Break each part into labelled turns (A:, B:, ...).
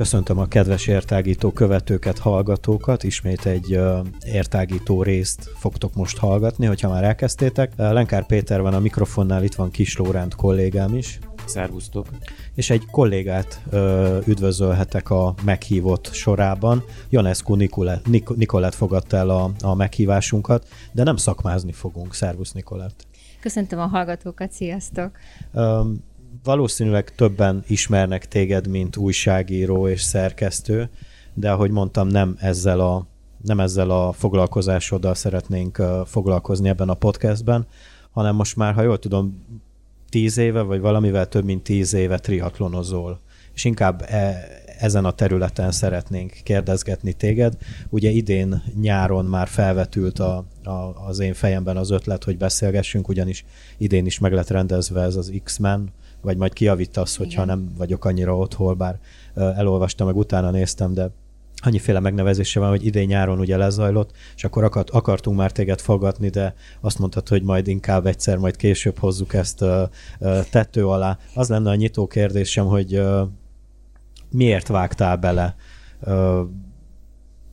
A: Köszöntöm a kedves értágító követőket, hallgatókat. Ismét egy uh, értágító részt fogtok most hallgatni, hogyha már elkezdtétek. Lenkár Péter van a mikrofonnál, itt van Kis Lóránt kollégám is.
B: Szervusztok!
A: És egy kollégát uh, üdvözölhetek a meghívott sorában. Janescu Nikolett, Nik- Nikolett fogadta el a, a meghívásunkat, de nem szakmázni fogunk. Szervusz Nikolett!
C: Köszöntöm a hallgatókat, sziasztok!
A: Um, valószínűleg többen ismernek téged, mint újságíró és szerkesztő, de ahogy mondtam, nem ezzel a, nem ezzel a foglalkozásoddal szeretnénk foglalkozni ebben a podcastben, hanem most már, ha jól tudom, tíz éve, vagy valamivel több mint tíz éve triatlonozol, és inkább e, ezen a területen szeretnénk kérdezgetni téged. Ugye idén nyáron már felvetült a, a, az én fejemben az ötlet, hogy beszélgessünk, ugyanis idén is meg lett rendezve ez az X-Men vagy majd kiavítasz, hogyha Igen. nem vagyok annyira otthon, bár elolvastam, meg utána néztem, de annyiféle megnevezése van, hogy idén nyáron ugye lezajlott, és akkor akart, akartunk már téged fogadni, de azt mondtad, hogy majd inkább egyszer, majd később hozzuk ezt uh, uh, tető alá. Az lenne a nyitó kérdésem, hogy uh, miért vágtál bele uh,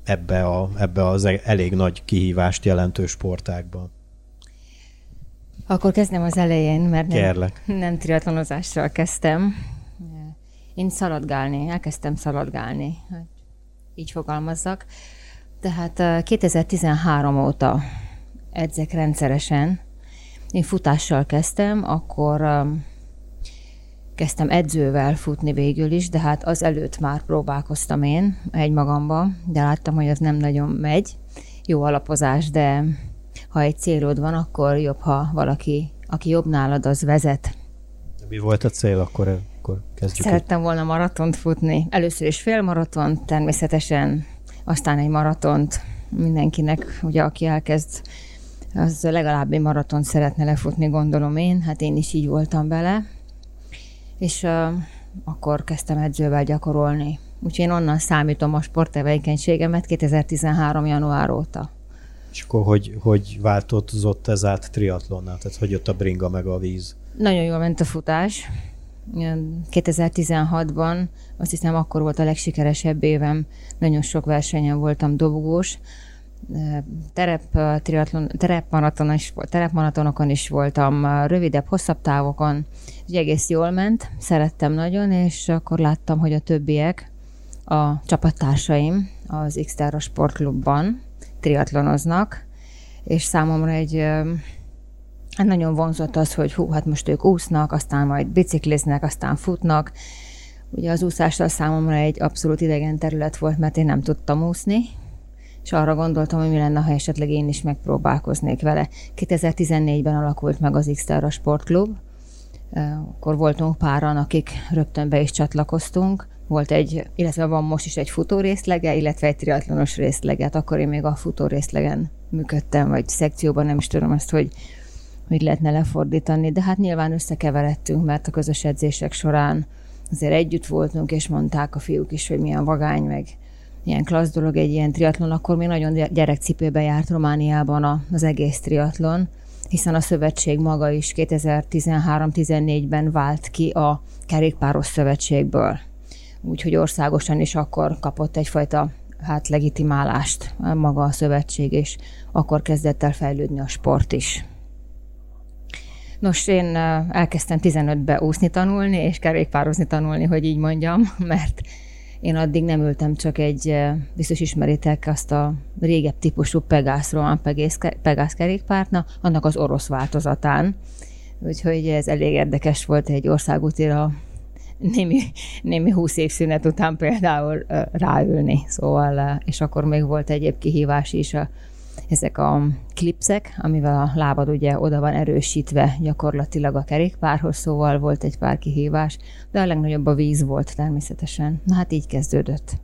A: ebbe, a, ebbe az e-, elég nagy kihívást jelentő sportákba?
C: Akkor kezdem az elején, mert
A: nem,
C: nem triatlonozással kezdtem. Én szaladgálni, elkezdtem szaladgálni, így fogalmazzak. Tehát 2013 óta edzek rendszeresen. Én futással kezdtem, akkor kezdtem edzővel futni végül is, de hát az előtt már próbálkoztam én egymagamba, de láttam, hogy az nem nagyon megy. Jó alapozás, de ha egy célod van, akkor jobb, ha valaki, aki jobb nálad, az vezet.
A: Mi volt a cél, akkor, akkor kezdjük.
C: Szerettem volna maratont futni. Először is fél maraton, természetesen, aztán egy maratont mindenkinek, ugye aki elkezd, az legalább egy maratont szeretne lefutni, gondolom én. Hát én is így voltam bele. És uh, akkor kezdtem edzővel gyakorolni. Úgyhogy én onnan számítom a sporttevékenységemet 2013. január óta.
A: És akkor hogy, hogy változott ez át triatlonnál? Tehát hogy jött a bringa meg a víz?
C: Nagyon jól ment a futás. 2016-ban azt hiszem akkor volt a legsikeresebb évem. Nagyon sok versenyen voltam dobogós. Terep, triatlon, terepmaraton is, terepmaratonokon is voltam, rövidebb, hosszabb távokon. Úgy egész jól ment, szerettem nagyon, és akkor láttam, hogy a többiek, a csapattársaim az x sportklubban, triatlonoznak, és számomra egy hát nagyon vonzott az, hogy hú, hát most ők úsznak, aztán majd bicikliznek, aztán futnak. Ugye az úszással számomra egy abszolút idegen terület volt, mert én nem tudtam úszni, és arra gondoltam, hogy mi lenne, ha esetleg én is megpróbálkoznék vele. 2014-ben alakult meg az x Sportklub, akkor voltunk páran, akik rögtön be is csatlakoztunk, volt egy, illetve van most is egy futó részlege, illetve egy triatlonos részlege. Akkor én még a futó részlegen működtem, vagy szekcióban, nem is tudom azt, hogy hogy lehetne lefordítani, de hát nyilván összekeveredtünk, mert a közös edzések során azért együtt voltunk, és mondták a fiúk is, hogy milyen vagány, meg ilyen klassz dolog egy ilyen triatlon, akkor még nagyon gyerekcipőben járt Romániában az egész triatlon, hiszen a szövetség maga is 2013-14-ben vált ki a kerékpáros szövetségből úgyhogy országosan is akkor kapott egyfajta hát legitimálást maga a szövetség, és akkor kezdett el fejlődni a sport is. Nos, én elkezdtem 15-be úszni tanulni, és kerékpározni tanulni, hogy így mondjam, mert én addig nem ültem csak egy, biztos ismeritek azt a régebb típusú Pegász, Roman Pegász kerékpártna, annak az orosz változatán. Úgyhogy ez elég érdekes volt egy országútira némi, némi húsz év szünet után például ráülni. Szóval, és akkor még volt egyéb kihívás is, a, ezek a klipszek, amivel a lábad ugye oda van erősítve gyakorlatilag a kerékpárhoz, szóval volt egy pár kihívás, de a legnagyobb a víz volt természetesen. Na hát így kezdődött.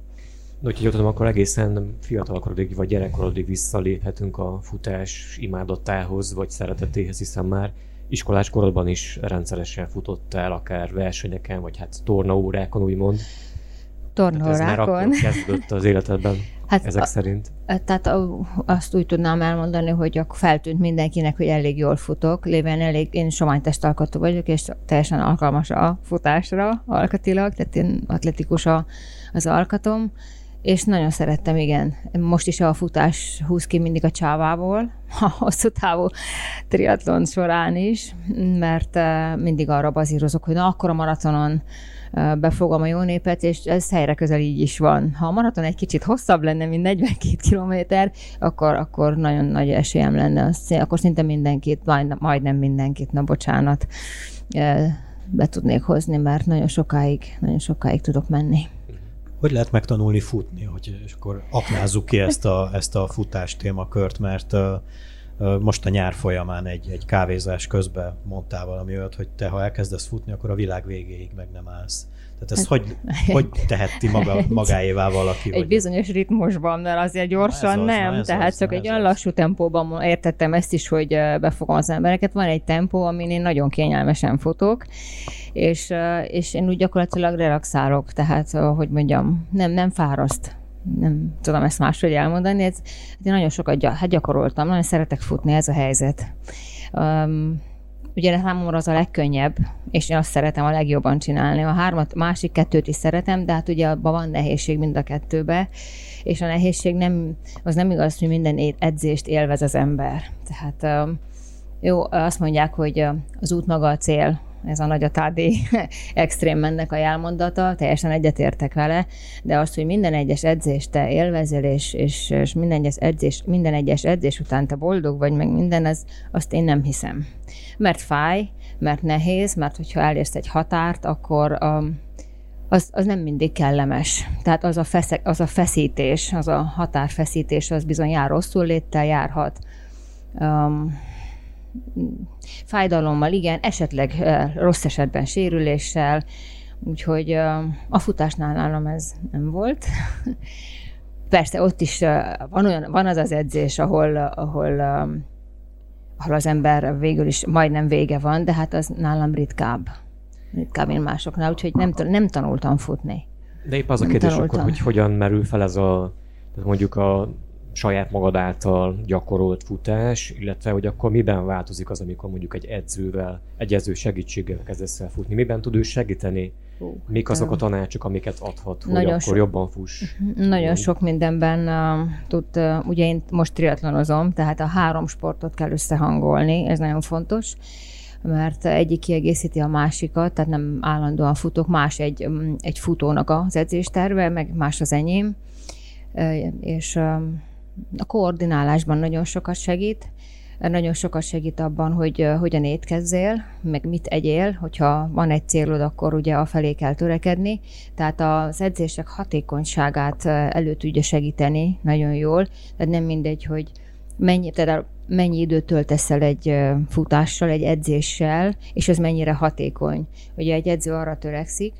B: De hogyha tudom, akkor egészen fiatalkorodig vagy gyerekkorodig visszaléphetünk a futás imádatához vagy szeretetéhez, hiszen már iskolás korodban is rendszeresen futottál, akár versenyeken, vagy hát tornaórákon, úgymond.
C: Tornórákon.
B: Ez már kezdődött az életedben, hát ezek a, szerint.
C: Tehát azt úgy tudnám elmondani, hogy akkor feltűnt mindenkinek, hogy elég jól futok, lévén elég, én somány testalkatú vagyok, és teljesen alkalmas a futásra alkatilag, tehát én atletikus a, az alkatom, és nagyon szerettem, igen. Most is a futás húz ki mindig a csávából, a hosszú távú triatlon során is, mert eh, mindig arra bazírozok, hogy na akkor a maratonon befogom a jó népet, és ez helyre közel így is van. Ha a maraton egy kicsit hosszabb lenne, mint 42 kilométer, akkor, akkor nagyon nagy esélyem lenne. Akkor szinte mindenkit, majd, majdnem mindenkit, na bocsánat, be tudnék hozni, mert nagyon sokáig, nagyon sokáig tudok menni
A: hogy lehet megtanulni futni, hogy, és akkor aknázzuk ki ezt a, ezt a futás témakört, mert most a nyár folyamán egy, egy kávézás közben mondtál valami olyat, hogy te, ha elkezdesz futni, akkor a világ végéig meg nem állsz. Tehát ezt hogy, hogy teheti maga, magáévá valaki?
C: Egy vagy bizonyos ritmusban, mert azért gyorsan az, nem, tehát az, csak egy olyan lassú tempóban értettem ezt is, hogy befogom az embereket. Van egy tempó, amin én nagyon kényelmesen futok, és, és én úgy gyakorlatilag relaxálok, tehát, hogy mondjam, nem, nem fáraszt nem tudom ezt máshogy elmondani, ez, én nagyon sokat hát gyakoroltam, nagyon szeretek futni, ez a helyzet. Um, ugye számomra az a legkönnyebb, és én azt szeretem a legjobban csinálni. A hármat, másik kettőt is szeretem, de hát ugye abban van nehézség mind a kettőbe, és a nehézség nem, az nem igaz, hogy minden edzést élvez az ember. Tehát um, jó, azt mondják, hogy az út maga a cél, ez a nagy atádi extrém mennek a jelmondata, teljesen egyetértek vele, de azt, hogy minden egyes edzést te élvezel, és, és, és minden, egyes edzés, minden egyes edzés után te boldog vagy, meg minden, az, azt én nem hiszem. Mert fáj, mert nehéz, mert hogyha elérsz egy határt, akkor um, az, az nem mindig kellemes. Tehát az a, feszek, az a feszítés, az a határfeszítés, az bizony jár rosszul léttel, járhat. Um, fájdalommal, igen, esetleg rossz esetben sérüléssel, úgyhogy a futásnál nálam ez nem volt. Persze ott is van, olyan, van az az edzés, ahol, ahol, ahol az ember végül is majdnem vége van, de hát az nálam ritkább. Ritkább, mint másoknál, úgyhogy nem, nem tanultam futni.
B: De épp az a kérdés akkor, hogy hogyan merül fel ez a, mondjuk a saját magad által gyakorolt futás, illetve hogy akkor miben változik az, amikor mondjuk egy edzővel, egy edző segítséggel kezdesz el futni, miben tud ő segíteni, Hú, mik azok a tanácsok, amiket adhat, hogy akkor so, jobban fuss?
C: Mhm, nagyon sok mindenben uh, tud, uh, ugye én most triatlonozom, tehát a három sportot kell összehangolni, ez nagyon fontos mert egyik kiegészíti a másikat, tehát nem állandóan futok, más egy, um, egy futónak az edzésterve, meg más az enyém, és a koordinálásban nagyon sokat segít, nagyon sokat segít abban, hogy hogyan étkezzél, meg mit egyél, hogyha van egy célod, akkor ugye a felé kell törekedni. Tehát az edzések hatékonyságát elő tudja segíteni nagyon jól. Tehát nem mindegy, hogy mennyi, tehát mennyi időt töltesz el egy futással, egy edzéssel, és ez mennyire hatékony. Ugye egy edző arra törekszik,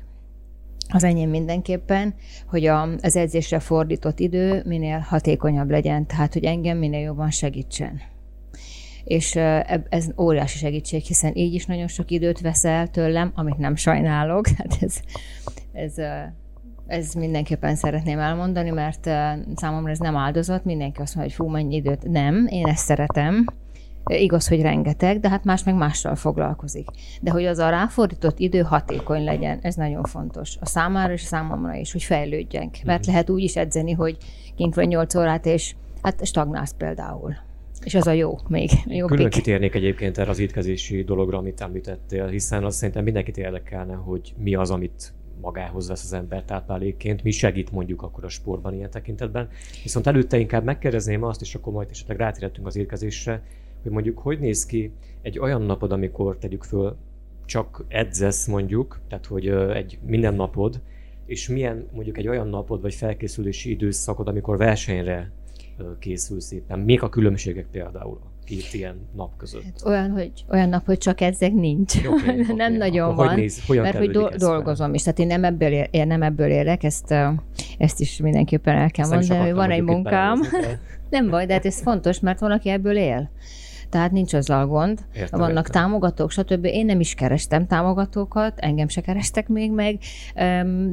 C: az enyém mindenképpen, hogy a, az edzésre fordított idő minél hatékonyabb legyen, tehát hogy engem minél jobban segítsen. És ez óriási segítség, hiszen így is nagyon sok időt veszel tőlem, amit nem sajnálok. Hát ez, ez, ez mindenképpen szeretném elmondani, mert számomra ez nem áldozat, mindenki azt mondja, hogy fú, mennyi időt. Nem, én ezt szeretem, Igaz, hogy rengeteg, de hát más meg mással foglalkozik. De hogy az a ráfordított idő hatékony legyen, ez nagyon fontos. A számára és a számomra is, hogy fejlődjünk. Mert mhm. lehet úgy is edzeni, hogy kint vagy 8 órát, és hát stagnálsz például. És az a jó, még
B: jobb. Külön kitérnék egyébként erre az étkezési dologra, amit említettél, hiszen azt szerintem mindenkit érdekelne, hogy mi az, amit magához vesz az ember táplálékként, mi segít mondjuk akkor a sportban ilyen tekintetben. Viszont előtte inkább megkérdezném azt, és akkor majd esetleg rátérhetünk az étkezésre, hogy mondjuk hogy néz ki egy olyan napod, amikor tegyük föl, csak edzesz mondjuk, tehát hogy egy minden napod, és milyen mondjuk egy olyan napod vagy felkészülési időszakod, amikor versenyre készülsz éppen. Még a különbségek például a két ilyen nap között? Hát
C: olyan, hogy, olyan nap, hogy csak edzek nincs. Okay, nem okay. nagyon Akkor van, hogy néz, mert hogy do- dolgozom fel? is. Tehát én nem ebből, él, én nem ebből élek, ezt, ezt is mindenképpen el kell mondani, hogy van egy munkám. nem baj, de hát ez fontos, mert van, aki ebből él. Tehát nincs azzal gond.
B: Értem,
C: Vannak
B: értem.
C: támogatók, stb. Én nem is kerestem támogatókat, engem se kerestek még meg,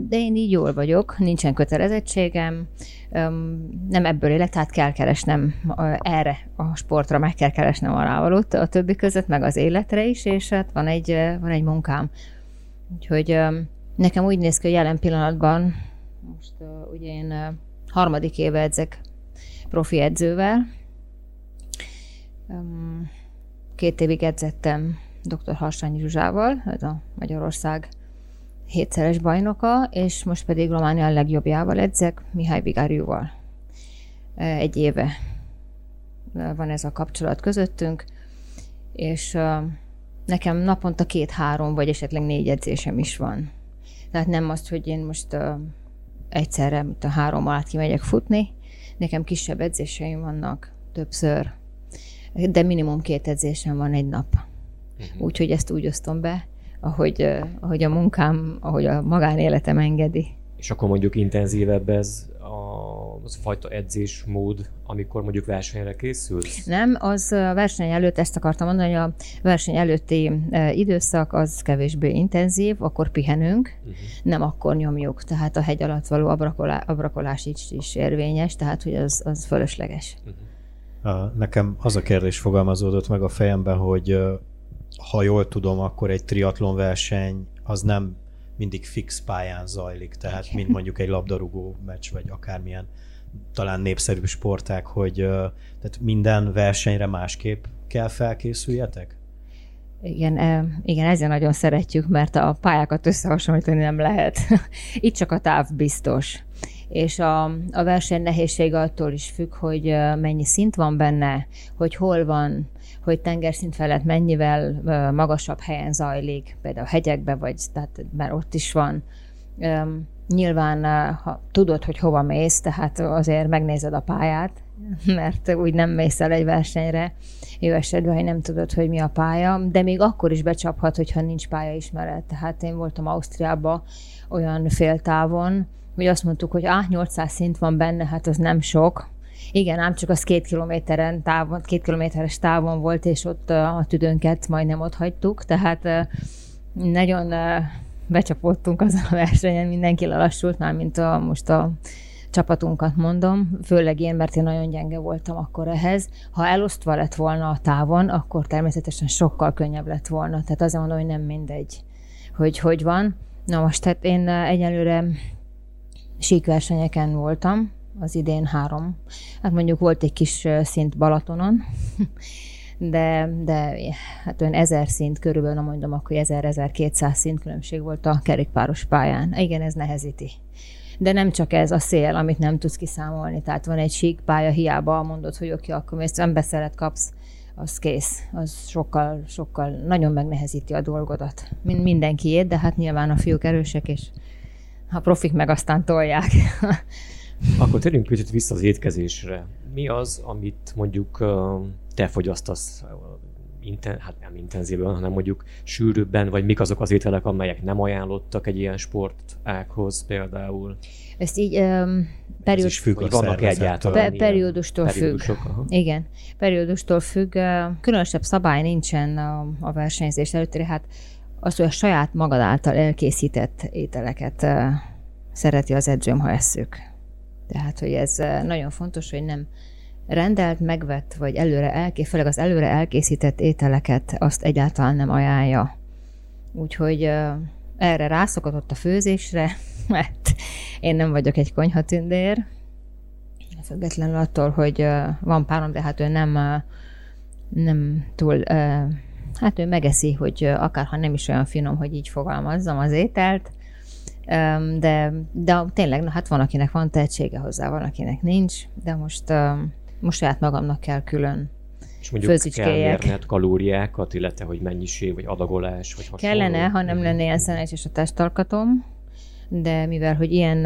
C: de én így jól vagyok, nincsen kötelezettségem, nem ebből élek, tehát kell keresnem erre a sportra, meg kell keresnem a rávalót a többi között, meg az életre is, és hát van egy, van egy munkám. Úgyhogy nekem úgy néz ki, hogy jelen pillanatban, most ugye én harmadik éve edzek profi edzővel, Két évig edzettem dr. Harsányi Zsuzsával, ez a Magyarország hétszeres bajnoka, és most pedig Románia legjobbjával edzek, Mihály Vigáriúval. Egy éve van ez a kapcsolat közöttünk, és nekem naponta két-három, vagy esetleg négy edzésem is van. Tehát nem azt, hogy én most egyszerre, mint a három alatt kimegyek futni, nekem kisebb edzéseim vannak többször, de minimum két edzésem van egy nap.
B: Mhm.
C: Úgyhogy ezt úgy osztom be, ahogy, ahogy a munkám, ahogy a magánéletem engedi.
B: És akkor mondjuk intenzívebb ez a, az a fajta edzésmód, amikor mondjuk versenyre készülsz?
C: Nem, az a verseny előtt, ezt akartam mondani, hogy a verseny előtti időszak az kevésbé intenzív, akkor pihenünk,
B: Uh-huh.
C: nem akkor nyomjuk. Tehát a hegy alatt való abrakolá, abrakolás is, is érvényes, tehát hogy az, az fölösleges.
A: Uh, Nekem az a kérdés fogalmazódott meg a fejemben, hogy ha jól tudom, akkor egy triatlon verseny az nem mindig fix pályán zajlik, tehát mint mondjuk egy labdarúgó meccs, vagy akármilyen talán népszerű sporták, hogy tehát minden versenyre másképp kell felkészüljetek?
C: Igen, igen, ezzel nagyon szeretjük, mert a pályákat összehasonlítani nem lehet. Itt csak a táv biztos. És a, a verseny nehézsége attól is függ, hogy mennyi szint van benne, hogy hol van, hogy tengerszint felett mennyivel magasabb helyen zajlik, például hegyekbe, vagy tehát mert ott is van. Nyilván, ha tudod, hogy hova mész, tehát azért megnézed a pályát, mert úgy nem mész el egy versenyre, jó esetben, hogy nem tudod, hogy mi a pálya, de még akkor is becsaphat, hogyha nincs pályaismeret. Tehát én voltam Ausztriában olyan féltávon, hogy azt mondtuk, hogy ah, 800 szint van benne, hát az nem sok. Igen, ám csak az két kilométeren távon, két kilométeres távon volt, és ott a tüdőnket majdnem ott hagytuk, tehát nagyon becsapottunk azon a versenyen, mindenki lelassult, már mint a, most a csapatunkat mondom, főleg én, mert én nagyon gyenge voltam akkor ehhez. Ha elosztva lett volna a távon, akkor természetesen sokkal könnyebb lett volna. Tehát azért mondom, hogy nem mindegy, hogy hogy van. Na most, tehát én egyelőre síkversenyeken voltam, az idén három. Hát mondjuk volt egy kis szint Balatonon, de, de hát olyan ezer szint körülbelül, na mondom, akkor 1000-1200 szint különbség volt a kerékpáros pályán. Igen, ez nehezíti. De nem csak ez a szél, amit nem tudsz kiszámolni. Tehát van egy sík pálya, hiába mondod, hogy oké, akkor mész, emberszeret kapsz, az kész. Az sokkal, sokkal nagyon megnehezíti a dolgodat. Mind mindenkiét, de hát nyilván a fiúk erősek, és a profik meg aztán tolják.
B: Akkor térjünk kicsit vissza az étkezésre. Mi az, amit mondjuk te fogyasztasz inten, hát nem intenzíven, hanem mondjuk sűrűbben, vagy mik azok az ételek, amelyek nem ajánlottak egy ilyen sportághoz például?
C: Ezt így um,
A: Ez
C: periód,
A: is függ
B: Vagy vannak egyáltalán
C: Pe-
B: ilyen
C: periódustól függ.
B: Aha.
C: Igen, periódustól függ. Különösebb szabály nincsen a, a versenyzés előtt, hát az, hogy a saját magad által elkészített ételeket szereti az edzőm, ha esszük. Tehát, hogy ez nagyon fontos, hogy nem rendelt, megvett, vagy előre elké, főleg az előre elkészített ételeket azt egyáltalán nem ajánlja. Úgyhogy erre rászokott a főzésre, mert én nem vagyok egy konyhatündér, függetlenül attól, hogy van párom, de hát ő nem, nem túl, hát ő megeszi, hogy akárha nem is olyan finom, hogy így fogalmazzam az ételt, de, de tényleg, na, hát van, akinek van tehetsége hozzá, van, akinek nincs, de most, most saját magamnak kell külön
B: És mondjuk kell mérned kalóriákat, illetve hogy mennyiség, vagy adagolás, vagy hasonló.
C: Kellene, ha nem lenne ilyen szerencsés a testalkatom, de mivel, hogy ilyen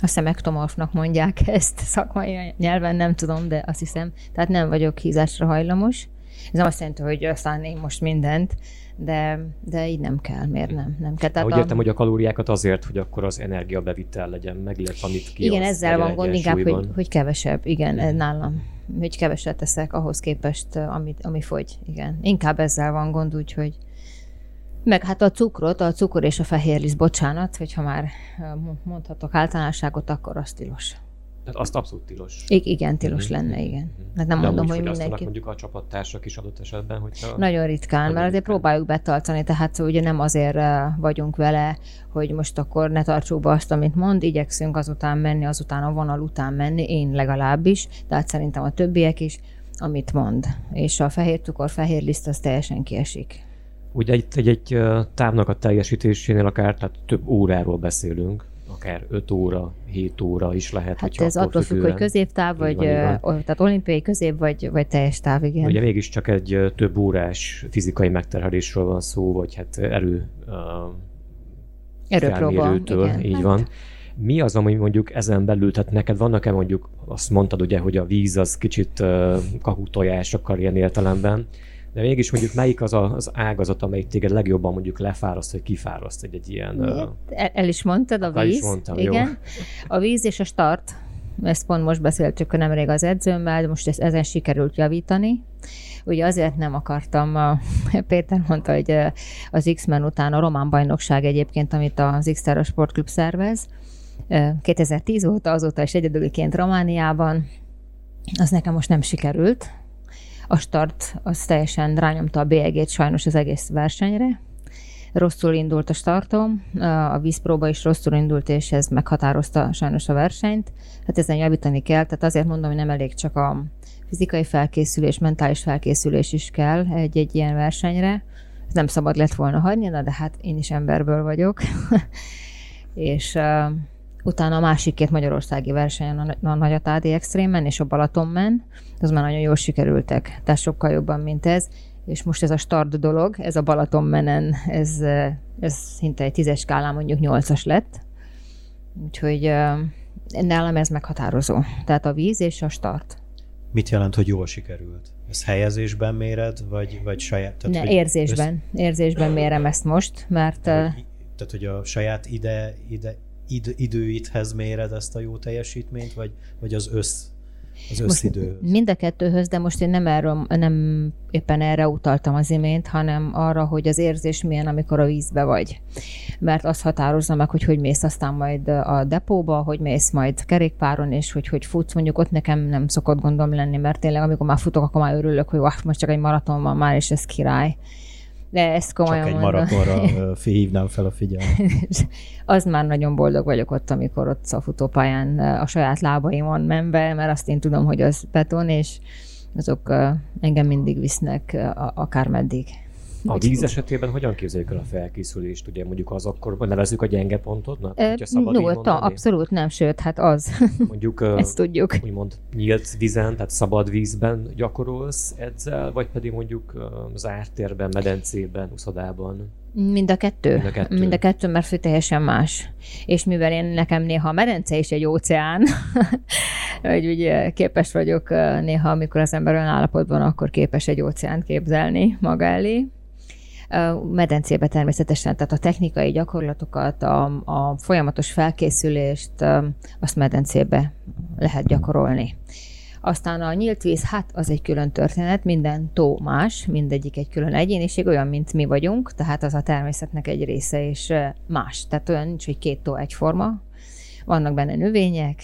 C: a szemektomorfnak mondják ezt szakmai nyelven, nem tudom, de azt hiszem, tehát nem vagyok hízásra hajlamos, Ez nem azt jelenti, hogy aztán én most mindent, de, de így nem kell, miért nem? nem kell.
B: Tehát értem, a... hogy a kalóriákat azért, hogy akkor az energiabevitel legyen meg, illetve amit ki
C: Igen, ezzel van gond, inkább, hogy, hogy kevesebb, igen, mm. nálam. Hogy keveset teszek ahhoz képest, amit, ami fogy, igen. Inkább ezzel van gond, úgyhogy meg hát a cukrot, a cukor és a fehérlisz, bocsánat, hogyha már mondhatok általánosságot, akkor az tilos.
B: Tehát azt abszolút tilos.
C: I- igen, tilos mm-hmm. lenne, igen. Hát nem
B: De
C: mondom,
B: hogy
C: mindenki.
B: mondjuk a csapattársak is adott esetben, hogyha...
C: Nagyon ritkán, mert azért próbáljuk betartani, tehát ugye nem azért vagyunk vele, hogy most akkor ne tartsuk be azt, amit mond, igyekszünk azután menni, azután a vonal után menni, én legalábbis, tehát szerintem a többiek is, amit mond. És a fehér cukor, fehér liszt, az teljesen kiesik.
B: Ugye egy, egy, egy távnak a teljesítésénél akár tehát több óráról beszélünk, akár 5 óra, 7 óra is lehet.
C: Hát ez attól függ, hogy középtáv, vagy van, tehát olimpiai közép, vagy, vagy teljes táv, igen.
B: Ugye mégiscsak egy több órás fizikai megterhelésről van szó, vagy hát erő uh,
C: Erőpróba,
B: igen. így hát. van. Mi az, ami mondjuk ezen belül, tehát neked vannak-e mondjuk, azt mondtad ugye, hogy a víz az kicsit uh, kakutojás akar ilyen értelemben, de mégis mondjuk melyik az a, az ágazat, amelyik téged legjobban mondjuk lefáraszt, vagy kifáraszt egy, egy ilyen...
C: El, el is mondtad, a víz. El is mondtam, igen. Jó. A víz és a start. Ezt pont most beszéltük nemrég az edzőmmel, de most ezt, ezen sikerült javítani. Ugye azért nem akartam, Péter mondta, hogy az X-Men után a román bajnokság egyébként, amit az x Sportklub szervez, 2010 óta, azóta is egyedüliként Romániában, az nekem most nem sikerült, a start az teljesen rányomta a bélyegét sajnos az egész versenyre. Rosszul indult a startom, a vízpróba is rosszul indult, és ez meghatározta sajnos a versenyt. Hát ezen javítani kell, tehát azért mondom, hogy nem elég csak a fizikai felkészülés, mentális felkészülés is kell egy-egy ilyen versenyre. Ez nem szabad lett volna hagyni, de hát én is emberből vagyok. és utána a másik két magyarországi versenyen, a, a Extrémen és a Balatonmen, az már nagyon jól sikerültek, tehát sokkal jobban, mint ez. És most ez a start dolog, ez a Balatonmenen, ez, ez szinte egy tízes skálán mondjuk nyolcas lett. Úgyhogy nálam ez meghatározó. Tehát a víz és a start.
A: Mit jelent, hogy jól sikerült? Ez helyezésben méred, vagy, vagy saját?
C: Tehát, ne, érzésben. Össz... Érzésben mérem ezt most, mert...
A: Tehát, hogy a saját ide, ide id, időidhez méred ezt a jó teljesítményt, vagy, vagy az össz az összidő.
C: Mind a kettőhöz, de most én nem, erről, nem éppen erre utaltam az imént, hanem arra, hogy az érzés milyen, amikor a vízbe vagy. Mert azt határozza meg, hogy hogy mész aztán majd a depóba, hogy mész majd kerékpáron, és hogy hogy futsz. Mondjuk ott nekem nem szokott gondom lenni, mert tényleg amikor már futok, akkor már örülök, hogy most csak egy maraton van már, és ez király de ezt komolyan
A: Csak egy maratonra hívnám fel a figyelmet.
C: az már nagyon boldog vagyok ott, amikor ott a futópályán a saját lábaimon menve, mert azt én tudom, hogy az beton, és azok engem mindig visznek akármeddig.
B: A víz esetében hogyan képzeljük el a felkészülést? Ugye mondjuk az akkor nevezzük a gyenge pontodnak? E,
C: szabad abszolút nem, sőt, hát az.
B: Mondjuk ezt tudjuk. Úgymond nyílt vízen, tehát szabad vízben gyakorolsz, edzel, vagy pedig mondjuk zárt térben, medencében, uszodában?
C: Mind a kettő. Mind a kettő, Mind a kettő mert fő teljesen más. És mivel én nekem néha a medence is egy óceán, hogy ugye képes vagyok néha, amikor az ember olyan állapotban, akkor képes egy óceánt képzelni maga elé medencébe természetesen, tehát a technikai gyakorlatokat, a, a folyamatos felkészülést, azt medencébe lehet gyakorolni. Aztán a nyílt víz, hát az egy külön történet, minden tó más, mindegyik egy külön egyéniség, olyan, mint mi vagyunk, tehát az a természetnek egy része, és más. Tehát olyan nincs, hogy két tó egyforma. Vannak benne növények,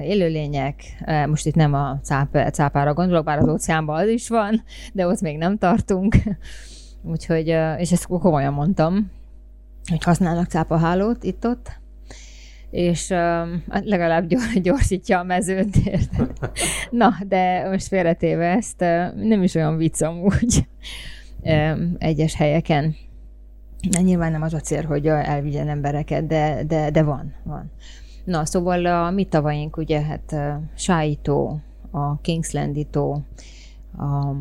C: élőlények, most itt nem a cáp, cápára gondolok, bár az óceánban az is van, de ott még nem tartunk. Úgyhogy, és ezt komolyan mondtam, hogy használnak cápahálót itt-ott, és hát legalább gyorsítja a mezőt. Na, de most félretéve ezt, nem is olyan vicc amúgy egyes helyeken. Nyilván nem az a cél, hogy elvigyen embereket, de, de, de van, van. Na, szóval a mi tavaink, ugye, hát Sájtó, a Kingslandi tó, a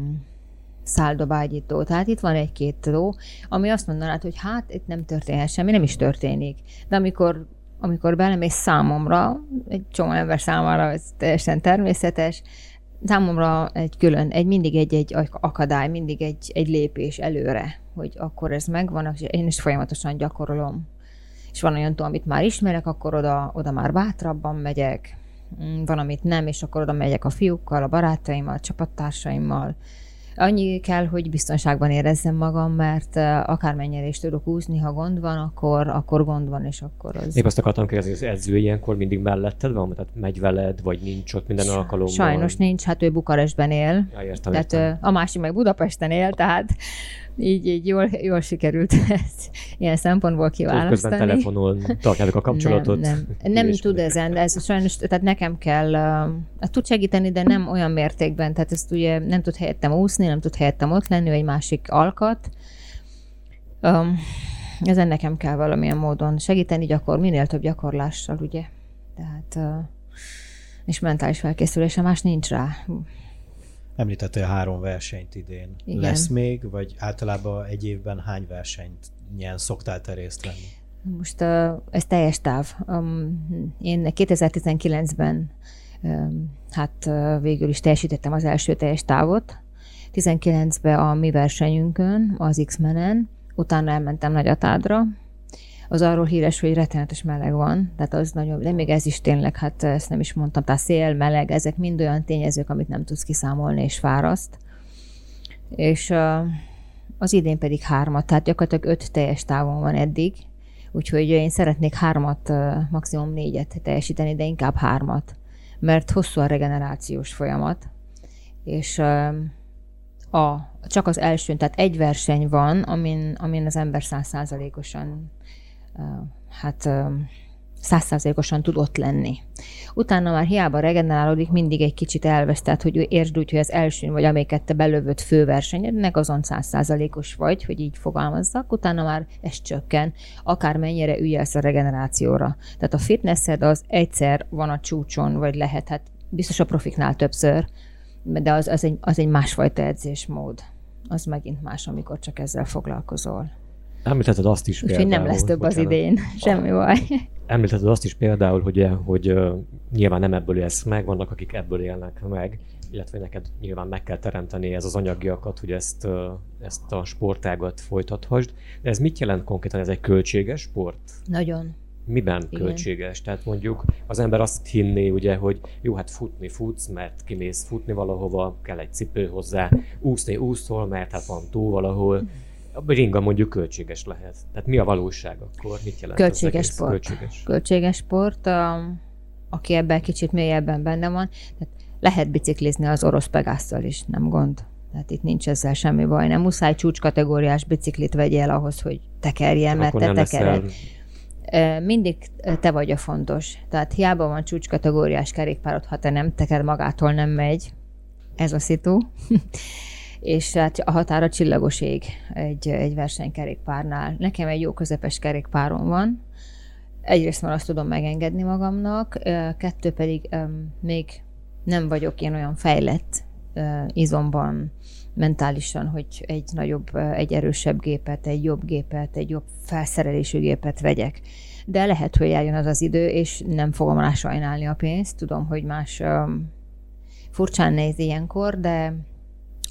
C: száldobágyító. Tehát itt van egy-két tó, ami azt mondanád, hogy hát itt nem történhet semmi, nem is történik. De amikor amikor belemész számomra, egy csomó ember számára ez teljesen természetes, számomra egy külön, egy mindig egy-egy akadály, mindig egy, egy lépés előre, hogy akkor ez megvan, és én is folyamatosan gyakorolom. És van olyan amit már ismerek, akkor oda, oda már bátrabban megyek, mm, van, amit nem, és akkor oda megyek a fiúkkal, a barátaimmal, a csapattársaimmal, Annyi kell, hogy biztonságban érezzem magam, mert akármennyire is tudok úszni, ha gond van, akkor, akkor gond van, és akkor az...
B: Még azt akartam kérdezni, az edző ilyenkor mindig melletted van? Tehát megy veled, vagy nincs ott minden alkalommal?
C: Sajnos nincs, hát ő Bukarestben él.
B: Ja, értem,
C: tehát
B: értem.
C: a másik meg Budapesten él, tehát így, így jól, jól sikerült ezt ilyen szempontból kiválasztani.
B: Közben telefonon tartjátok a kapcsolatot.
C: Nem, nem, nem tud ezen, ez sajnos, tehát nekem kell, uh, tud segíteni, de nem olyan mértékben, tehát ezt ugye nem tud helyettem úszni, nem tud helyettem ott lenni, egy másik alkat. Um, ezen nekem kell valamilyen módon segíteni, gyakor, minél több gyakorlással, ugye. Tehát, uh, és mentális felkészülése más nincs rá.
A: Említettél három versenyt idén. Igen. Lesz még, vagy általában egy évben hány versenyt ilyen szoktál te részt venni?
C: Most uh, ez teljes táv. Um, én 2019-ben um, hát uh, végül is teljesítettem az első teljes távot. 19-ben a mi versenyünkön, az X-menen, utána elmentem Nagyatádra, az arról híres, hogy rettenetes meleg van, tehát az nagyon, de még ez is tényleg, hát ezt nem is mondtam, tehát szél, meleg, ezek mind olyan tényezők, amit nem tudsz kiszámolni, és fáraszt. És az idén pedig hármat, tehát gyakorlatilag öt teljes távon van eddig, úgyhogy én szeretnék hármat, maximum négyet teljesíteni, de inkább hármat, mert hosszú a regenerációs folyamat, és a, csak az első, tehát egy verseny van, amin, amin az ember százszázalékosan hát százszázalékosan tud ott lenni. Utána már hiába regenerálódik, mindig egy kicsit elvesz, tehát hogy értsd úgy, hogy az első vagy amelyiket te belövött főversenyednek, azon százszázalékos vagy, hogy így fogalmazzak, utána már ez csökken, akármennyire ügyelsz a regenerációra. Tehát a fitnessed az egyszer van a csúcson, vagy lehet, hát biztos a profiknál többször, de az, az, egy, az egy másfajta edzésmód. Az megint más, amikor csak ezzel foglalkozol.
B: Említetted azt is
C: Úgyhogy nem lesz több az idén, semmi baj.
B: Említetted azt is például, hogy, hogy uh, nyilván nem ebből élsz meg, vannak akik ebből élnek meg, illetve neked nyilván meg kell teremteni ez az anyagiakat, hogy ezt, uh, ezt a sportágat folytathasd. De ez mit jelent konkrétan? Ez egy költséges sport?
C: Nagyon.
B: Miben Igen. költséges? Tehát mondjuk az ember azt hinné, ugye, hogy jó, hát futni futsz, mert kimész futni valahova, kell egy cipő hozzá, úszni úszol, mert hát van tó valahol. A ringa mondjuk költséges lehet. Tehát mi a valóság akkor? Mit jelent
C: költséges az sport. Költséges. költséges sport. A, aki ebben kicsit mélyebben benne van, tehát lehet biciklizni az orosz pegásszal is, nem gond. Tehát itt nincs ezzel semmi baj. Nem muszáj csúcskategóriás biciklit vegyél ahhoz, hogy tekerjen, mert te tekered. Leszel... Mindig te vagy a fontos. Tehát hiába van csúcskategóriás kerékpárod, ha te nem teker magától nem megy. Ez a szitu. és hát a határa csillagos ég egy, egy versenykerékpárnál. Nekem egy jó közepes kerékpárom van, egyrészt már azt tudom megengedni magamnak, kettő pedig még nem vagyok én olyan fejlett izomban, mentálisan, hogy egy nagyobb, egy erősebb gépet, egy jobb gépet, egy jobb felszerelésű gépet vegyek. De lehet, hogy eljön az az idő, és nem fogom rá sajnálni a pénzt. Tudom, hogy más um, furcsán néz ilyenkor, de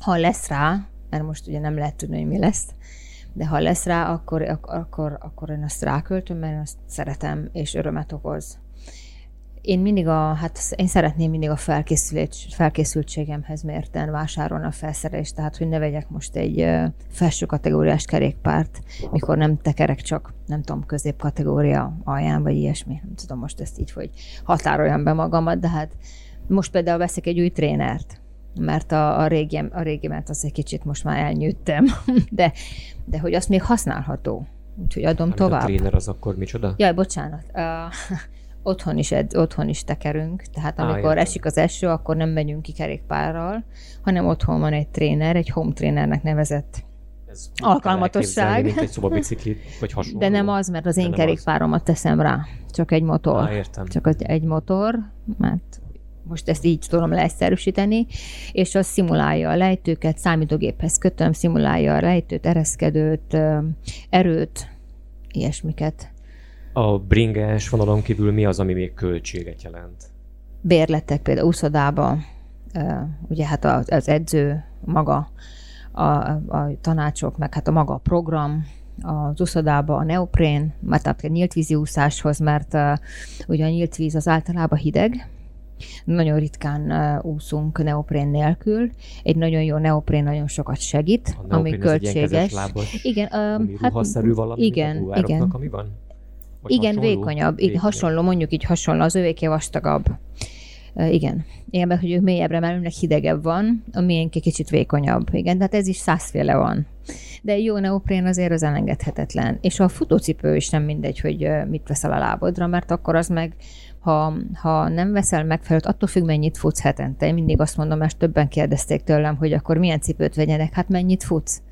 C: ha lesz rá, mert most ugye nem lehet tudni, hogy mi lesz, de ha lesz rá, akkor, akkor, akkor én azt ráköltöm, mert azt szeretem, és örömet okoz. Én mindig a, hát én szeretném mindig a felkészültségemhez mérten vásárolni a felszerelést, tehát hogy ne vegyek most egy felső kategóriás kerékpárt, mikor nem tekerek csak, nem tudom, középkategória alján, vagy ilyesmi. Nem tudom most ezt így, hogy határoljam be magamat, de hát most például veszek egy új trénert, mert a, a, régi, a régimet az egy kicsit most már elnyűttem, de, de hogy azt még használható. Úgyhogy adom Amit tovább. A
B: tréner az akkor micsoda?
C: Jaj, bocsánat. Uh, otthon is, ed, otthon is tekerünk, tehát amikor ah, esik az eső, akkor nem megyünk ki kerékpárral, hanem otthon van egy tréner, egy home trénernek nevezett ez alkalmatosság.
B: Mint egy szobabicikli, vagy hasonló.
C: De nem az, mert az én kerékpáromat teszem rá. Csak egy motor.
B: Ah, értem.
C: Csak egy motor, mert most ezt így tudom leegyszerűsíteni, és az szimulálja a lejtőket, számítógéphez kötöm, szimulálja a lejtőt, ereszkedőt, erőt, ilyesmiket.
B: A bringes vonalon kívül mi az, ami még költséget jelent?
C: Bérletek például úszodába, ugye hát az edző maga, a, a tanácsok, meg hát a maga a program, az uszodába a neoprén, mert a nyílt vízi úszáshoz, mert uh, ugye a nyílt víz az általában hideg, nagyon ritkán úszunk neoprén nélkül. Egy nagyon jó neoprén nagyon sokat segít,
B: a
C: ami költséges.
B: igen, uh, hát valami,
C: igen, igen.
B: ami van?
C: Vagy igen, hasonló? vékonyabb, vékonyabb. hasonló, mondjuk így hasonló, az övéké vastagabb. Igen. Mert hogy ők mélyebbre mennek, hidegebb van, a miénk egy kicsit vékonyabb. Igen, tehát ez is százféle van. De jó neoprén azért az elengedhetetlen. És a futócipő is nem mindegy, hogy mit veszel a lábodra, mert akkor az meg ha, ha nem veszel megfelelőt, attól függ, mennyit futsz hetente. Én mindig azt mondom, mert többen kérdezték tőlem, hogy akkor milyen cipőt vegyenek, hát mennyit futsz?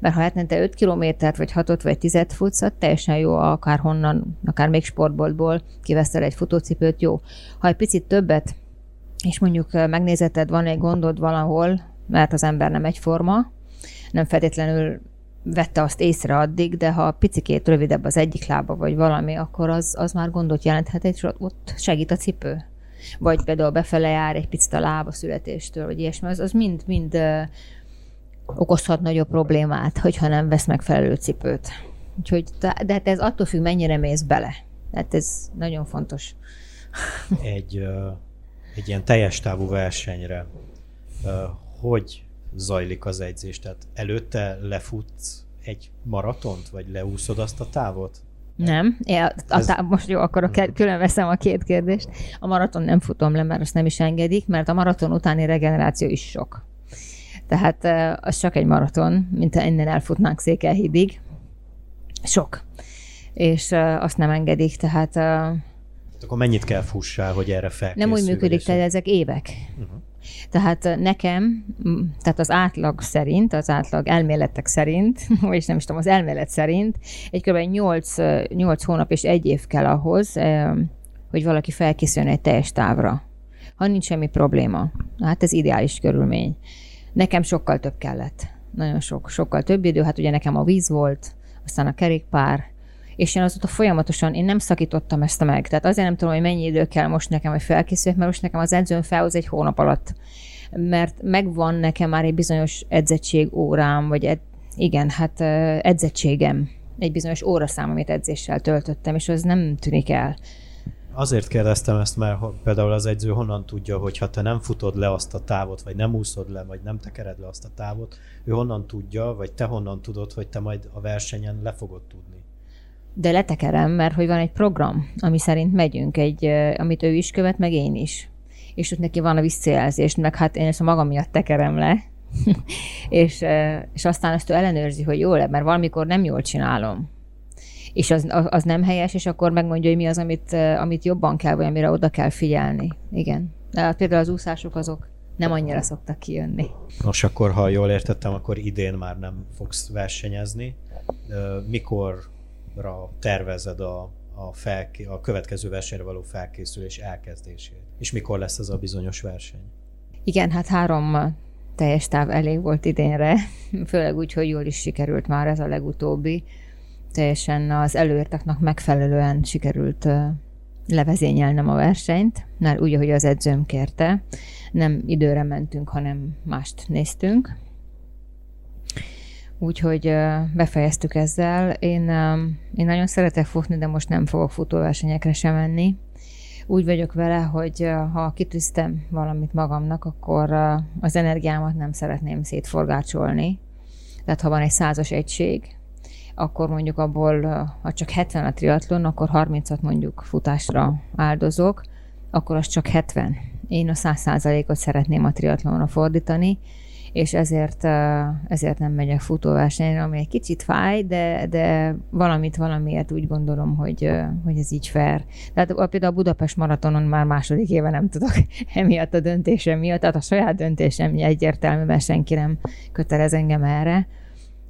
C: Mert ha hetente 5 kilométert, vagy 6 vagy 10 futsz, az teljesen jó, akár honnan, akár még sportboltból kiveszel egy futócipőt, jó. Ha egy picit többet, és mondjuk megnézeted, van egy gondod valahol, mert az ember nem egyforma, nem feltétlenül vette azt észre addig, de ha picikét rövidebb az egyik lába, vagy valami, akkor az, az már gondot jelenthet, és ott segít a cipő. Vagy például befele jár egy picit a lába születéstől, vagy ilyesmi, az, az mind, mind okozhat nagyobb problémát, hogyha nem vesz megfelelő cipőt. Úgyhogy, de hát ez attól függ, mennyire mész bele. Tehát ez nagyon fontos.
A: Egy, egy ilyen teljes távú versenyre hogy zajlik az edzés? Tehát előtte lefutsz egy maratont, vagy leúszod azt a távot?
C: Nem. Én a, táv, most jó, akkor külön veszem a két kérdést. A maraton nem futom le, mert azt nem is engedik, mert a maraton utáni regeneráció is sok. Tehát az csak egy maraton, mint innen elfutnánk Székelyhídig. Sok. És azt nem engedik, tehát...
A: Hát akkor mennyit kell fussál, hogy erre fel?
C: Nem úgy működik, tehát ezek évek. Uh-huh. Tehát nekem, tehát az átlag szerint, az átlag elméletek szerint, és nem is tudom, az elmélet szerint, egy kb. 8, 8 hónap és egy év kell ahhoz, hogy valaki felkészüljön egy teljes távra. Ha nincs semmi probléma. Hát ez ideális körülmény. Nekem sokkal több kellett. Nagyon sok, sokkal több idő. Hát ugye nekem a víz volt, aztán a kerékpár, és én azóta folyamatosan, én nem szakítottam ezt meg. Tehát azért nem tudom, hogy mennyi idő kell most nekem, hogy felkészüljek, mert most nekem az edzőm felhoz egy hónap alatt. Mert megvan nekem már egy bizonyos edzettség órám, vagy ed, igen, hát edzettségem, egy bizonyos óraszám, amit edzéssel töltöttem, és az nem tűnik el.
A: Azért kérdeztem ezt, mert például az edző honnan tudja, hogy ha te nem futod le azt a távot, vagy nem úszod le, vagy nem tekered le azt a távot, ő honnan tudja, vagy te honnan tudod, hogy te majd a versenyen le fogod tudni
C: de letekerem, mert hogy van egy program, ami szerint megyünk, egy, amit ő is követ, meg én is. És ott neki van a visszajelzés, meg hát én ezt a magam miatt tekerem le, és, és aztán ezt ő ellenőrzi, hogy jól mert valamikor nem jól csinálom. És az, az nem helyes, és akkor megmondja, hogy mi az, amit, amit jobban kell, vagy amire oda kell figyelni. Igen. De hát például az úszások azok nem annyira szoktak kijönni.
A: Nos, akkor ha jól értettem, akkor idén már nem fogsz versenyezni. Mikor ra tervezed a, a, felké, a következő versenyre való felkészülés elkezdését? És mikor lesz ez a bizonyos verseny?
C: Igen, hát három teljes táv elég volt idénre, főleg úgy, hogy jól is sikerült már ez a legutóbbi. Teljesen az előírtaknak megfelelően sikerült levezényelnem a versenyt, mert úgy, ahogy az edzőm kérte. Nem időre mentünk, hanem mást néztünk. Úgyhogy befejeztük ezzel. Én, én nagyon szeretek futni, de most nem fogok futóversenyekre sem menni. Úgy vagyok vele, hogy ha kitűztem valamit magamnak, akkor az energiámat nem szeretném szétforgácsolni. Tehát ha van egy százas egység, akkor mondjuk abból, ha csak 70 a triatlon, akkor 30-at mondjuk futásra áldozok, akkor az csak 70. Én a 100%-ot szeretném a triatlonra fordítani, és ezért, ezért nem megyek futóversenyre, ami egy kicsit fáj, de, de valamit valamiért úgy gondolom, hogy, hogy ez így fair. Tehát például a Budapest maratonon már második éve nem tudok emiatt a döntésem miatt, tehát a saját döntésem egyértelmű, mert senki nem kötelez engem erre,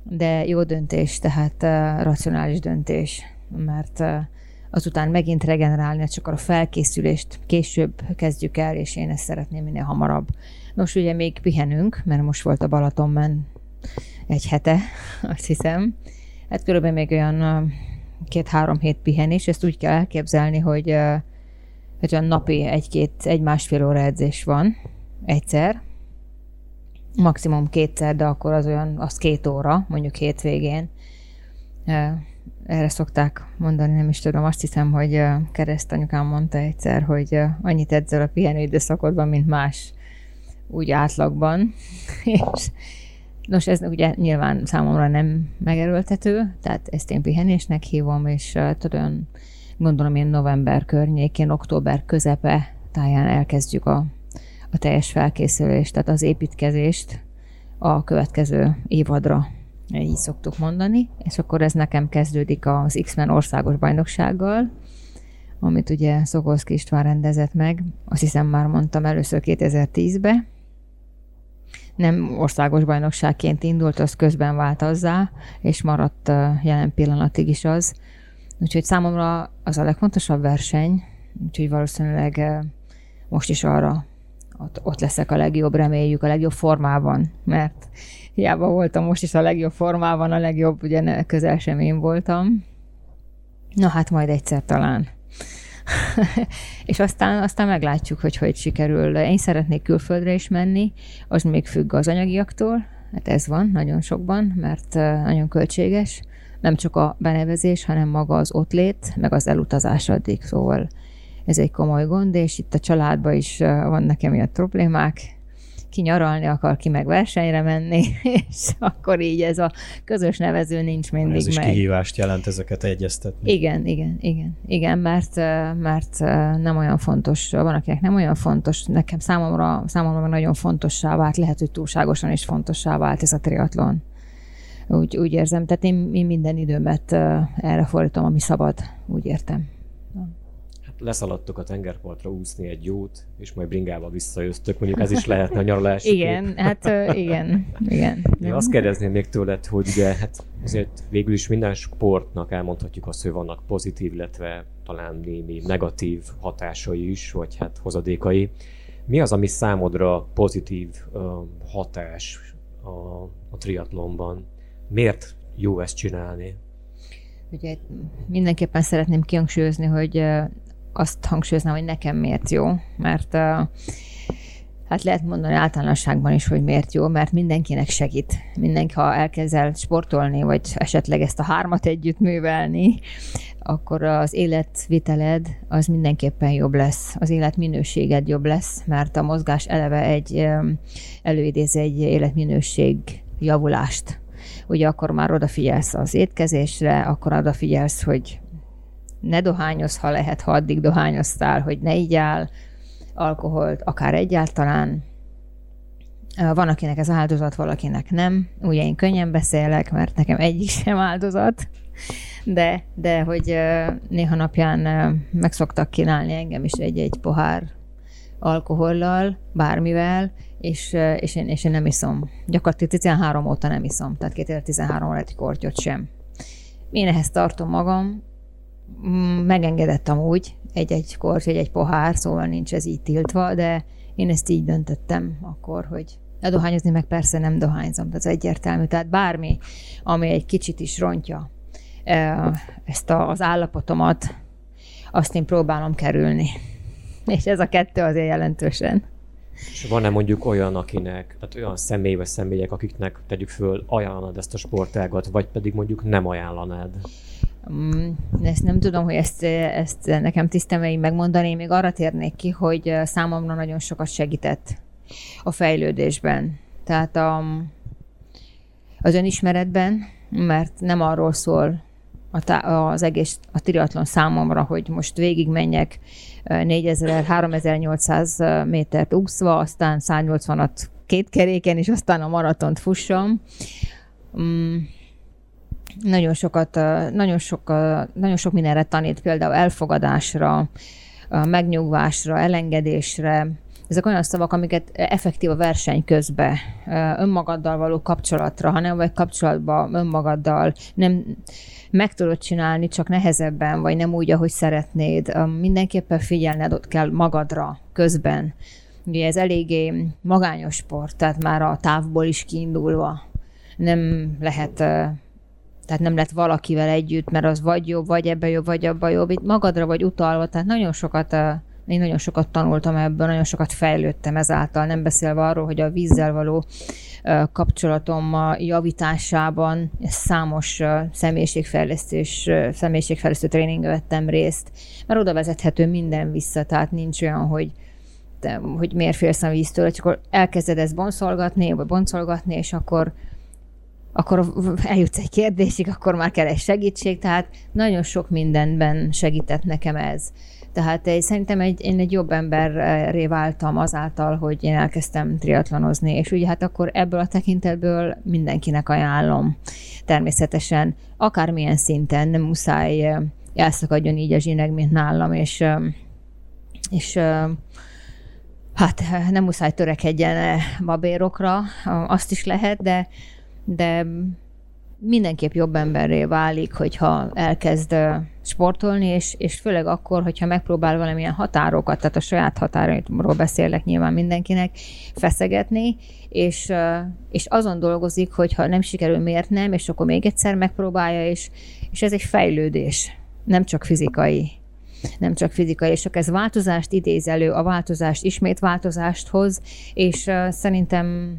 C: de jó döntés, tehát racionális döntés, mert azután megint regenerálni, csak a felkészülést később kezdjük el, és én ezt szeretném minél hamarabb. Nos, ugye még pihenünk, mert most volt a Balatonban egy hete, azt hiszem. Hát körülbelül még olyan két-három hét pihenés, ezt úgy kell elképzelni, hogy, hogy olyan napi egy-két, egy-másfél óra edzés van, egyszer, maximum kétszer, de akkor az olyan, az két óra, mondjuk hétvégén. Erre szokták mondani, nem is tudom, azt hiszem, hogy keresztanyukám mondta egyszer, hogy annyit edzel a pihenő időszakodban, mint más úgy átlagban. És Nos, ez ugye nyilván számomra nem megerőltető, tehát ezt én pihenésnek hívom, és tudom, gondolom én november környékén, október közepe táján elkezdjük a, a teljes felkészülést, tehát az építkezést a következő évadra, így szoktuk mondani, és akkor ez nekem kezdődik az X-Men országos bajnoksággal, amit ugye Szokolszki István rendezett meg, azt hiszem már mondtam először 2010-be, nem országos bajnokságként indult, az közben vált azzá, és maradt jelen pillanatig is az. Úgyhogy számomra az a legfontosabb verseny, úgyhogy valószínűleg most is arra ott, ott leszek a legjobb, reméljük a legjobb formában, mert hiába voltam most is a legjobb formában, a legjobb, ugye közel sem én voltam. Na hát majd egyszer talán. és aztán, aztán meglátjuk, hogy hogy sikerül. Én szeretnék külföldre is menni, az még függ az anyagiaktól, hát ez van nagyon sokban, mert nagyon költséges, nem csak a benevezés, hanem maga az ott lét, meg az elutazás addig, szóval ez egy komoly gond, és itt a családban is van nekem ilyen problémák, ki nyaralni akar, ki meg versenyre menni, és akkor így ez a közös nevező nincs mindig
A: ez is
C: meg.
A: kihívást jelent ezeket egyeztetni.
C: Igen, igen, igen, igen, mert, mert nem olyan fontos, van akinek nem olyan fontos, nekem számomra, számomra nagyon fontossá vált, lehet, hogy túlságosan is fontossá vált ez a triatlon. Úgy, úgy érzem, tehát én, én minden időmet erre fordítom, ami szabad, úgy értem
B: leszaladtok a tengerpartra úszni egy jót, és majd bringával visszajöttök, mondjuk ez is lehetne a nyaralás.
C: igen, hát igen, igen.
B: Én azt kérdezném még tőled, hogy ugye hát azért végül is minden sportnak elmondhatjuk azt, hogy vannak pozitív, illetve talán némi negatív hatásai is, vagy hát hozadékai. Mi az, ami számodra pozitív uh, hatás a, a triatlonban? Miért jó ezt csinálni?
C: Ugye mindenképpen szeretném kihangsúlyozni, hogy azt hangsúlyoznám, hogy nekem miért jó, mert hát lehet mondani általánosságban is, hogy miért jó, mert mindenkinek segít. Mindenki, ha elkezd sportolni, vagy esetleg ezt a hármat együtt művelni, akkor az életviteled az mindenképpen jobb lesz, az életminőséged jobb lesz, mert a mozgás eleve egy előidéz egy életminőség javulást. Ugye akkor már odafigyelsz az étkezésre, akkor odafigyelsz, hogy ne dohányoz, ha lehet, ha addig dohányoztál, hogy ne igyál alkoholt, akár egyáltalán. Van, akinek ez áldozat, valakinek nem. Ugye én könnyen beszélek, mert nekem egyik sem áldozat, de, de hogy néha napján meg szoktak kínálni engem is egy-egy pohár alkohollal, bármivel, és, és, én, és én nem iszom. Gyakorlatilag 13 óta nem iszom, tehát 2013 egy kortyot sem. Én ehhez tartom magam, megengedett amúgy egy-egy kors, egy-egy pohár, szóval nincs ez így tiltva, de én ezt így döntöttem akkor, hogy a dohányozni meg persze nem dohányzom, ez egyértelmű. Tehát bármi, ami egy kicsit is rontja ezt az állapotomat, azt én próbálom kerülni. És ez a kettő azért jelentősen.
B: És van-e mondjuk olyan, akinek, tehát olyan személy vagy személyek, akiknek tegyük föl, ajánlod ezt a sportágat, vagy pedig mondjuk nem ajánlanád?
C: Mm, ezt nem tudom, hogy ezt, ezt nekem tisztemeim megmondani, még arra térnék ki, hogy számomra nagyon sokat segített a fejlődésben. Tehát a, az önismeretben, mert nem arról szól a tá- az egész a triatlon számomra, hogy most végig menjek 4000-3800 métert úszva, aztán 180-at két keréken, és aztán a maratont fussam. Mm, nagyon sokat, nagyon sok, nagyon sok mindenre tanít, például elfogadásra, megnyugvásra, elengedésre, ezek olyan szavak, amiket effektív a verseny közben, önmagaddal való kapcsolatra, ha nem vagy kapcsolatban önmagaddal, nem meg tudod csinálni, csak nehezebben, vagy nem úgy, ahogy szeretnéd. Mindenképpen figyelned ott kell magadra közben. Ugye ez eléggé magányos sport, tehát már a távból is kiindulva nem lehet tehát nem lett valakivel együtt, mert az vagy jobb, vagy ebbe jobb, vagy abba jobb. Itt magadra vagy utalva, tehát nagyon sokat én nagyon sokat tanultam ebből, nagyon sokat fejlődtem ezáltal, nem beszélve arról, hogy a vízzel való kapcsolatom javításában számos személyiségfejlesztés, személyiségfejlesztő tréningbe vettem részt, mert oda vezethető minden vissza, tehát nincs olyan, hogy hogy miért félsz a víztől, csak akkor elkezded ezt boncolgatni, vagy boncolgatni, és akkor akkor eljutsz egy kérdésig, akkor már kell egy segítség, tehát nagyon sok mindenben segített nekem ez. Tehát egy, szerintem egy, én egy jobb emberré váltam azáltal, hogy én elkezdtem triatlonozni, és ugye hát akkor ebből a tekintetből mindenkinek ajánlom. Természetesen, akármilyen szinten nem muszáj elszakadjon így a zsineg, mint nálam, és, és hát nem muszáj törekedjen babérokra, azt is lehet, de, de mindenképp jobb emberré válik, hogyha elkezd sportolni, és, és főleg akkor, hogyha megpróbál valamilyen határokat, tehát a saját határaitról beszélek nyilván mindenkinek, feszegetni, és, és azon dolgozik, hogyha nem sikerül, miért nem, és akkor még egyszer megpróbálja, és, és ez egy fejlődés, nem csak fizikai nem csak fizikai, és csak ez változást idéz elő, a változást ismét változást hoz, és szerintem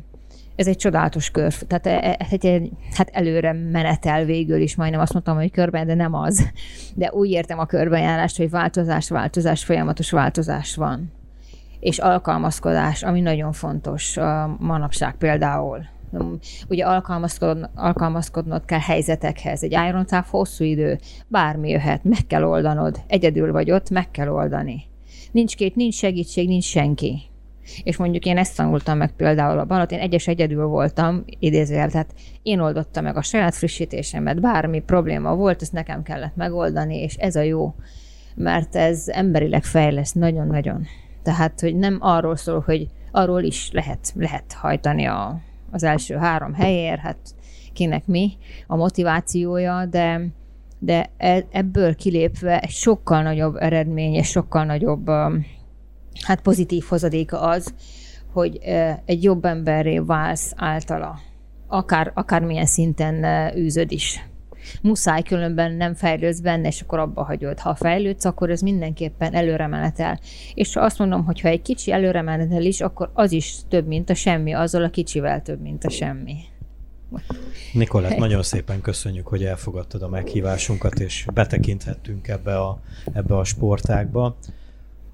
C: ez egy csodálatos kör, tehát e, e, egy, hát előre menetel végül is, majdnem azt mondtam, hogy körben, de nem az. De úgy értem a körbenjárást, hogy változás, változás, folyamatos változás van. És alkalmazkodás, ami nagyon fontos manapság például. Ugye alkalmazkodnod, alkalmazkodnod kell helyzetekhez. Egy Iron hosszú idő, bármi jöhet, meg kell oldanod. Egyedül vagy ott, meg kell oldani. Nincs két, nincs segítség, nincs senki és mondjuk én ezt tanultam meg például a Balat, én egyes egyedül voltam, idézőjel, tehát én oldottam meg a saját frissítésemet, bármi probléma volt, ezt nekem kellett megoldani, és ez a jó, mert ez emberileg fejleszt nagyon-nagyon. Tehát, hogy nem arról szól, hogy arról is lehet, lehet hajtani a, az első három helyért, hát kinek mi a motivációja, de, de e, ebből kilépve sokkal nagyobb eredmény, és sokkal nagyobb hát pozitív hozadéka az, hogy egy jobb emberré válsz általa. Akár, akármilyen szinten űzöd is. Muszáj, különben nem fejlődsz benne, és akkor abba hagyod. Ha fejlődsz, akkor ez mindenképpen előre menetel. És azt mondom, hogy ha egy kicsi előre menetel is, akkor az is több, mint a semmi, azzal a kicsivel több, mint a semmi.
A: Nikolett, nagyon szépen köszönjük, hogy elfogadtad a meghívásunkat, és betekinthettünk ebbe a, ebbe a sportákba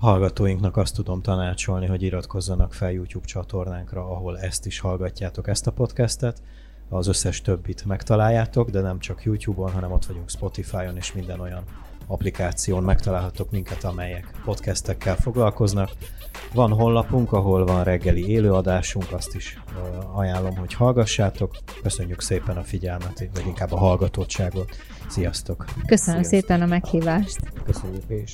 A: hallgatóinknak azt tudom tanácsolni, hogy iratkozzanak fel YouTube csatornánkra, ahol ezt is hallgatjátok, ezt a podcastet. Az összes többit megtaláljátok, de nem csak YouTube-on, hanem ott vagyunk Spotify-on és minden olyan applikáción megtalálhatok minket, amelyek podcastekkel foglalkoznak. Van honlapunk, ahol van reggeli élőadásunk, azt is ajánlom, hogy hallgassátok. Köszönjük szépen a figyelmet, vagy inkább a hallgatottságot. Sziasztok!
C: Köszönöm Sziasztok. szépen a meghívást!
B: Köszönjük és.